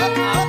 Hey,